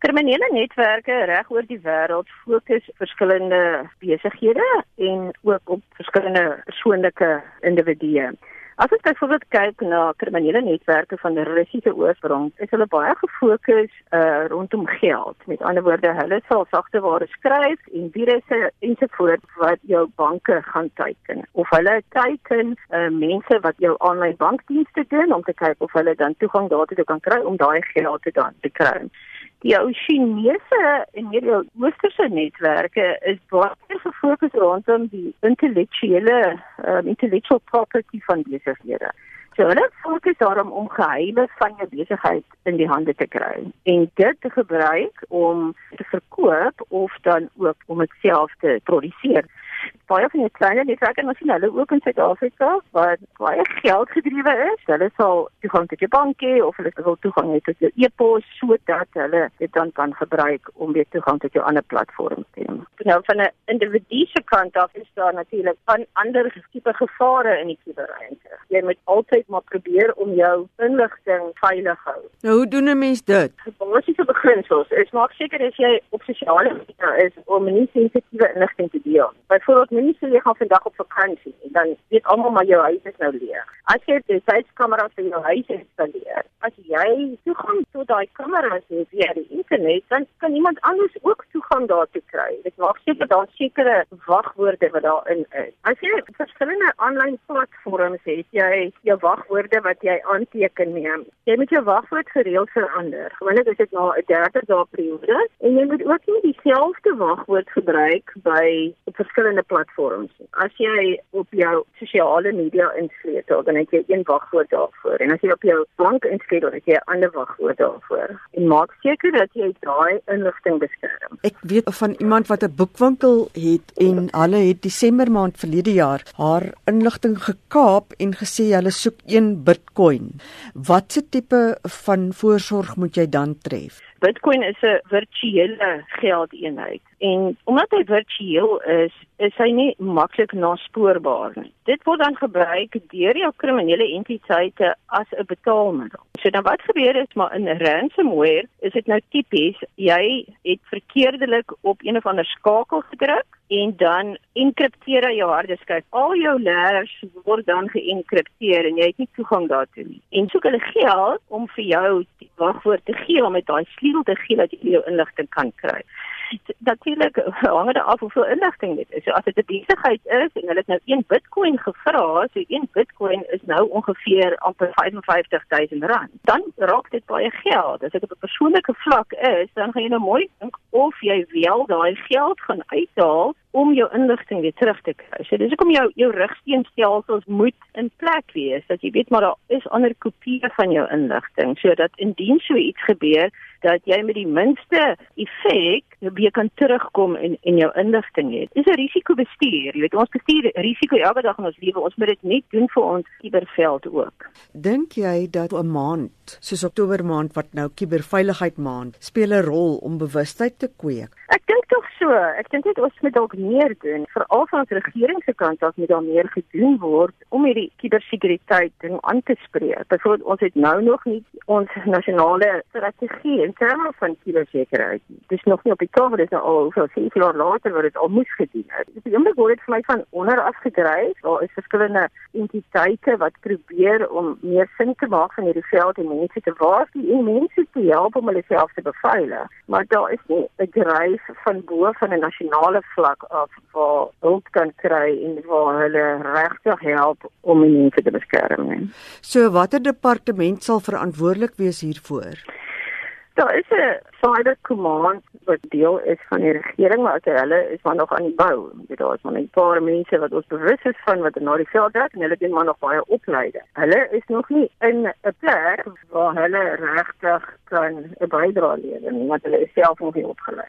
Kriminele netwerke reg oor die wêreld fokus verskillende besighede en ook op verskillende persoonlike individue. As ons byvoorbeeld kyk na kriminele netwerke van Russiese oorsprong, is hulle baie gefokus uh, rondom geld. Met ander woorde, hulle sal sagteware skryf en virusse ensovoorts wat jou banke gaan teiken. Of hulle teiken uh, mense wat jou aanlyn bankdienste doen om te kyk of hulle dan toegang daartoe kan kry om daai geld te dan te kry die ou Chinese en hierdie Westerse netwerke is baie gefokus rondom die intellektuele um, intellectual property van besighede. So hulle fokus daarom om geheime van jou besigheid in die hande te kry en dit te gebruik om te verkoop of dan ook om dit self te produseer baie van die kleiner netwerke ons sien hulle ook in Suid-Afrika waar baie geld gedrywe is. Hulle sal toegang tot jou bank hê of hulle wil toegang hê tot jou e-pos sodat hulle dit dan kan gebruik om weer toegang tot jou ander platforms te hê. Nou van 'n individu se kant af is daar natuurlik van ander tipe gevare in die kuberruimte. Jy moet altyd maar probeer om jou inligting veilig hou. Nou hoe doen 'n mens dit? Basiese beginsels is maak seker as jy op sosiale media is om nie sensitiewe inligting te deel. Byvoorbeeld nie sê jy gaan vandag op vakansie nie, dan weet almal maar jou huis is nou leeg. As jy die sitskameras vir jou huis installeer, as jy toegang tot daai kameras het via die internet, dan kan iemand anders ook toegang daartoe kry. Dit maak seker daar sekere wagwoorde wat daarin is. As jy verskillende aanlyn platforms het, jy jou wagwoorde wat jy aanteken neem. Jy moet jou wagwoord gereeld verander. Gewoonlik is dit na 'n 30 dae periode en jy moet ook nie dieselfde wagwoord gebruik by verskillende platforms. As jy op jou sosiale media insleutel, dan het jy een wagwoord daarvoor. En as jy op jou bank insleutel, het jy 'n ander wagwoord daarvoor. En maak seker dat jy daai inligting beskerm. Ek weet van iemand wat 'n boekwinkel het en hulle het Desember maand verlede jaar haar inligting gekaap en gesê hulle soek 1 Bitcoin. Watse tipe van voorsorg moet jy dan tref? Bitcoin is 'n virtuele geldeenheid en omdat hy virtueel is, is hy nie maklik naspoorbaar nie. Dit word dan gebruik deur jou kriminele entiteite as 'n betaalmiddel. So dan wat gebeur is maar in ransomware is dit nou tipies jy het verkeerdelik op een of ander skakel gedruk en dan enkripteer hy jou hardeskyf. Al jou layers word dan geenkripteer en jy het nie toegang daartoe nie. En soek hulle geld om vir jou wagwoord te gee om met daai sleutel te gee dat jy jou inligting kan kry natuurlik hang dit af hoeveel inligting dit is. So as dit 'n besigheid is en hulle het nou 1 Bitcoin gevra, so 1 Bitcoin is nou ongeveer amper 55000 rand. Dan raak dit baie geld. As dit op 'n persoonlike vlak is, dan gaan jy nou mooi dink of jy wel daai geld gaan uithaal om jou inligting weer terug te kry. So dis hoekom jou jou rigsteenstelsels moet in plek wees. Dat jy weet maar daar is ander kopieë van jou inligting sodat indien so iets gebeur dat jy met die minste effek weer kan terugkom en en jou inligting het. Dis 'n risikobestuur. Jy weet ons bestuur risiko elke dag in ons lewe. Ons moet dit net doen vir ons kuberveld ook. Dink jy dat 'n maand soos Oktober maand wat nou kuberveiligheid maand speel 'n rol om bewustheid te kweek? Ek dink tog so. Ek dink dit ons moet dalk meer doen. Veral van die regering se kant af moet daar meer gedoen word om hierdie kubersekuriteit ding aan te spreek. Byvoorbeeld ons het nou nog nie ons nasionale strategie in terme van kubersekuriteit nie. Dis nog nie op die tafel, dis nou al so 6 jaar later wat dit al moes gedoen het. Dit is omdat dit vir my van onder af gedryf. Daar is verskillende entiteite wat probeer om meer sin te maak van hierdie veld en mense te waarsku en mense te help om hulle self te beveilig. Maar daar is nie 'n dryf van bo van 'n nasionale vlak af waar hulp kan kry en waar hulle regtig help om mense te beskerm. So watter departement sal verantwoordelik wees hiervoor? Daar is 'n cyber command wat deel is van die regering maar hulle is maar nog aan die bou. Jy daar is maar 'n paar mense wat ons bewus is van wat na die veld werk en hulle doen maar nog baie opleiding. Hulle is nog nie in 'n plek waar hulle regtig kan 'n bydrae lewer nie want hulle is self nog nie opgelei.